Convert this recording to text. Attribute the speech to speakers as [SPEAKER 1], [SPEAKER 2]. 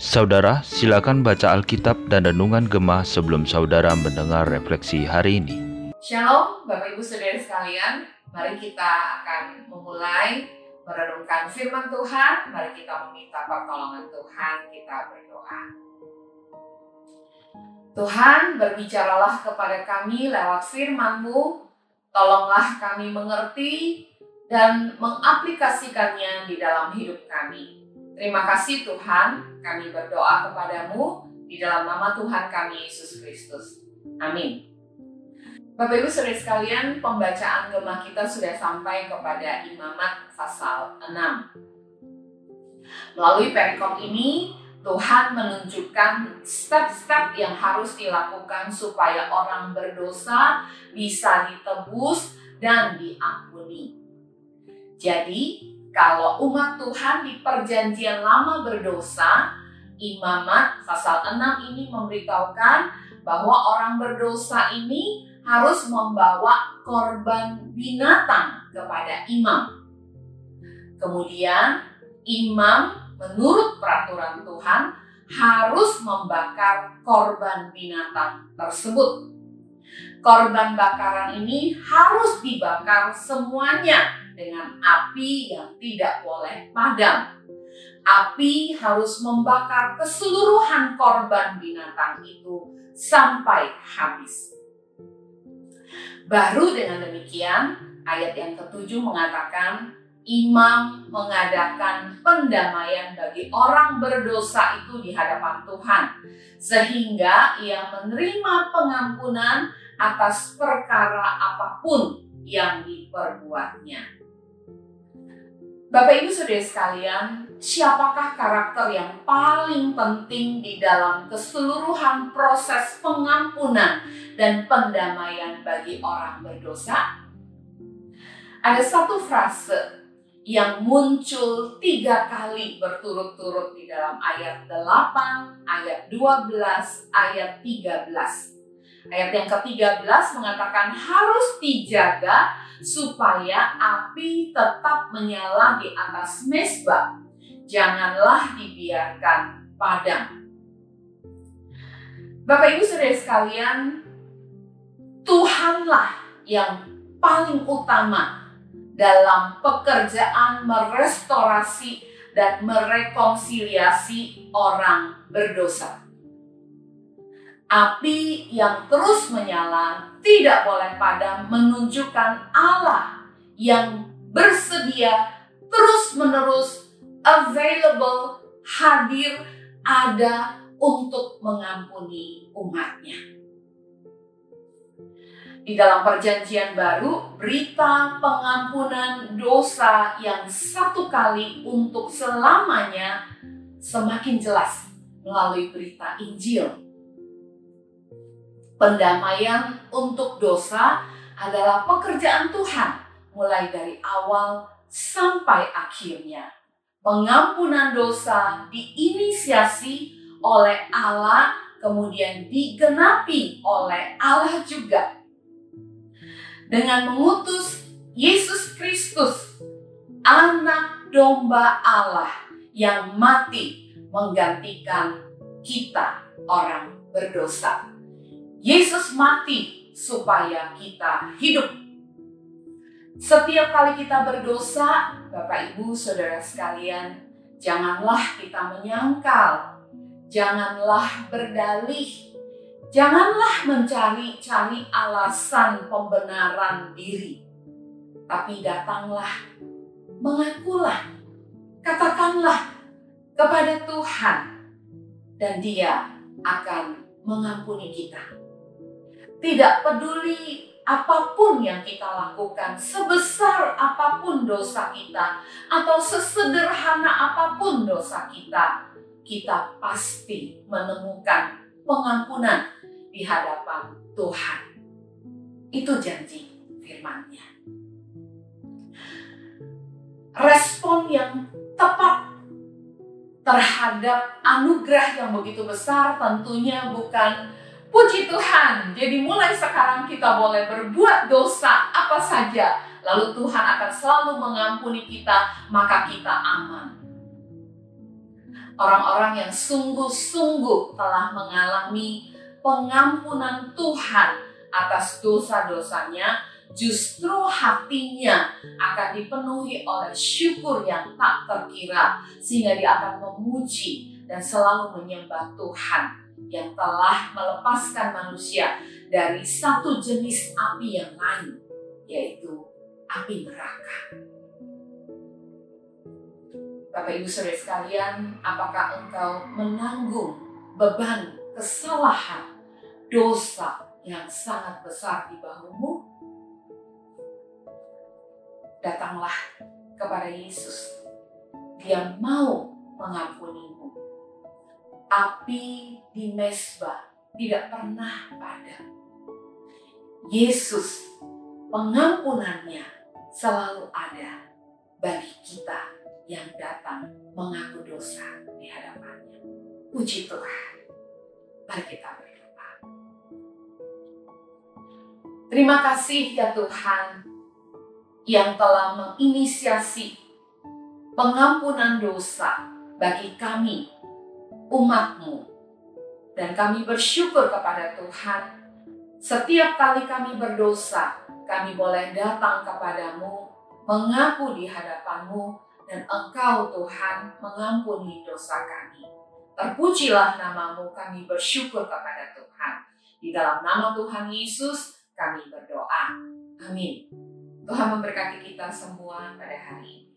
[SPEAKER 1] Saudara, silakan baca Alkitab dan Renungan Gemah sebelum saudara mendengar refleksi hari ini.
[SPEAKER 2] Shalom, Bapak Ibu Saudara sekalian. Mari kita akan memulai merenungkan firman Tuhan. Mari kita meminta pertolongan Tuhan. Kita berdoa. Tuhan, berbicaralah kepada kami lewat firman-Mu. Tolonglah kami mengerti dan mengaplikasikannya di dalam hidup kami. Terima kasih Tuhan, kami berdoa kepadamu di dalam nama Tuhan kami Yesus Kristus. Amin. Bapak Ibu Saudara sekalian, pembacaan gemah kita sudah sampai kepada Imamat pasal 6. Melalui perikop ini, Tuhan menunjukkan step-step yang harus dilakukan supaya orang berdosa bisa ditebus dan diampuni. Jadi, kalau umat Tuhan di perjanjian lama berdosa, imamat pasal 6 ini memberitahukan bahwa orang berdosa ini harus membawa korban binatang kepada imam. Kemudian imam menurut peraturan Tuhan harus membakar korban binatang tersebut. Korban bakaran ini harus dibakar semuanya dengan api yang tidak boleh padam. Api harus membakar keseluruhan korban binatang itu sampai habis. Baru dengan demikian, ayat yang ketujuh mengatakan, imam mengadakan pendamaian bagi orang berdosa itu di hadapan Tuhan, sehingga ia menerima pengampunan atas perkara apa pun yang diperbuatnya. Bapak Ibu Saudara sekalian, siapakah karakter yang paling penting di dalam keseluruhan proses pengampunan dan pendamaian bagi orang berdosa? Ada satu frase yang muncul tiga kali berturut-turut di dalam ayat 8, ayat 12, ayat 13. Ayat yang ke-13 mengatakan harus dijaga supaya api tetap menyala di atas mesbah. Janganlah dibiarkan padam. Bapak Ibu Saudara sekalian, Tuhanlah yang paling utama dalam pekerjaan merestorasi dan merekonsiliasi orang berdosa api yang terus menyala tidak boleh padam menunjukkan Allah yang bersedia terus-menerus available, hadir, ada untuk mengampuni umatnya. Di dalam perjanjian baru, berita pengampunan dosa yang satu kali untuk selamanya semakin jelas melalui berita Injil Pendamaian untuk dosa adalah pekerjaan Tuhan mulai dari awal sampai akhirnya. Pengampunan dosa diinisiasi oleh Allah kemudian digenapi oleh Allah juga. Dengan mengutus Yesus Kristus, anak domba Allah yang mati menggantikan kita orang berdosa. Yesus mati supaya kita hidup. Setiap kali kita berdosa, Bapak Ibu, Saudara sekalian, janganlah kita menyangkal, janganlah berdalih, janganlah mencari-cari alasan pembenaran diri. Tapi datanglah, mengakulah, katakanlah kepada Tuhan, dan Dia akan mengampuni kita. Tidak peduli apa pun yang kita lakukan, sebesar apa pun dosa kita, atau sesederhana apa pun dosa kita, kita pasti menemukan pengampunan di hadapan Tuhan. Itu janji firman-Nya. Respon yang tepat terhadap anugerah yang begitu besar tentunya bukan Puji Tuhan, jadi mulai sekarang kita boleh berbuat dosa apa saja lalu Tuhan akan selalu mengampuni kita, maka kita aman. Orang-orang yang sungguh-sungguh telah mengalami pengampunan Tuhan atas dosa-dosanya, justru hatinya akan dipenuhi oleh syukur yang tak terkira, sehingga dia akan memuji dan selalu menyembah Tuhan yang telah melepaskan manusia dari satu jenis api yang lain, yaitu api neraka. Bapak Ibu Saudara sekalian, apakah engkau menanggung beban kesalahan, dosa yang sangat besar di bahumu? Datanglah kepada Yesus. Dia mau mengampunimu. Api di mesbah tidak pernah padam Yesus pengampunannya selalu ada bagi kita yang datang mengaku dosa di hadapannya. Puji Tuhan. Mari kita berdoa. Terima kasih ya Tuhan yang telah menginisiasi pengampunan dosa bagi kami, umatmu. Dan kami bersyukur kepada Tuhan setiap kali kami berdosa, kami boleh datang kepadamu, mengaku di hadapanmu, dan engkau Tuhan mengampuni dosa kami. Terpujilah namamu, kami bersyukur kepada Tuhan. Di dalam nama Tuhan Yesus, kami berdoa. Amin. Tuhan memberkati kita semua pada hari ini.